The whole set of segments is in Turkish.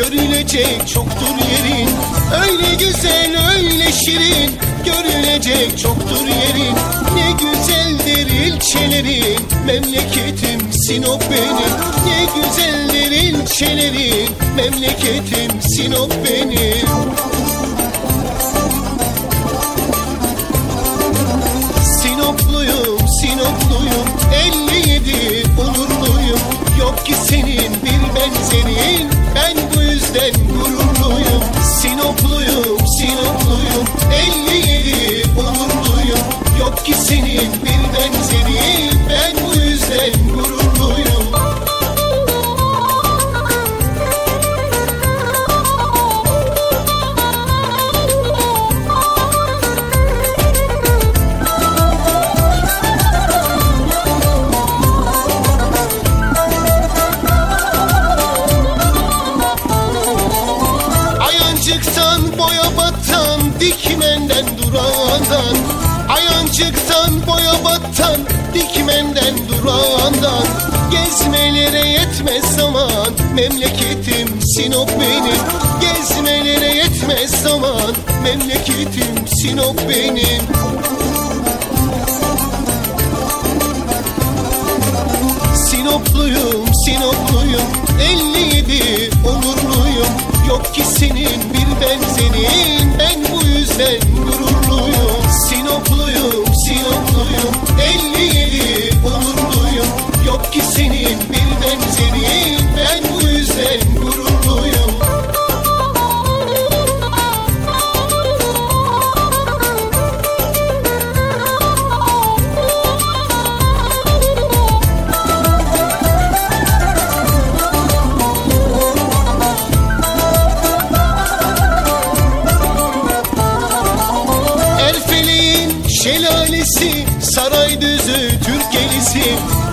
Görülecek çoktur yerin. Öyle güzel öyle şirin Görülecek çoktur yerin. Ne güzeldir ilçelerin Memleketim Sinop benim. Ne güzeldir ilçelerin Memleketim Sinop benim. Sinopluyum, Sinopluyum 57 onurluyum. Yok ki senin dikmenden durağından Ayancıktan boya batan. Dikmenden durağından Gezmelere yetmez zaman. Memleketim Sinop benim Gezmelere yetmez zaman. Memleketim Sinop benim. Sinopluyum, Sinopluyum 57 onurluyum. Yok ki senin bir benzerin Ben bu Şelalesi Saraydüzü Türkelisi.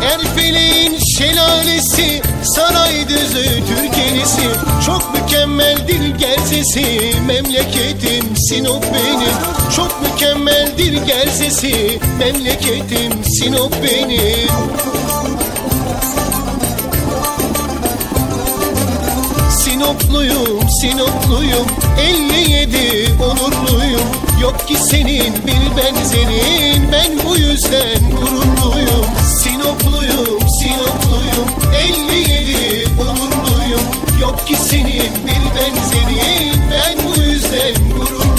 Erfeleğin şelalesi Saraydüzü Türkelisi. Çok mükemmeldir gerzesi Memleketim Sinop benim. Çok mükemmeldir gerzesi Memleketim Sinop benim sinopluyum 57 onurluyum. Yok ki senin bir benzerin. Ben bu yüzden gururluyum. Sinopluyum, sinopluyum. 57 onurluyum. Yok ki senin bir benzerin. Ben bu yüzden gururluyum.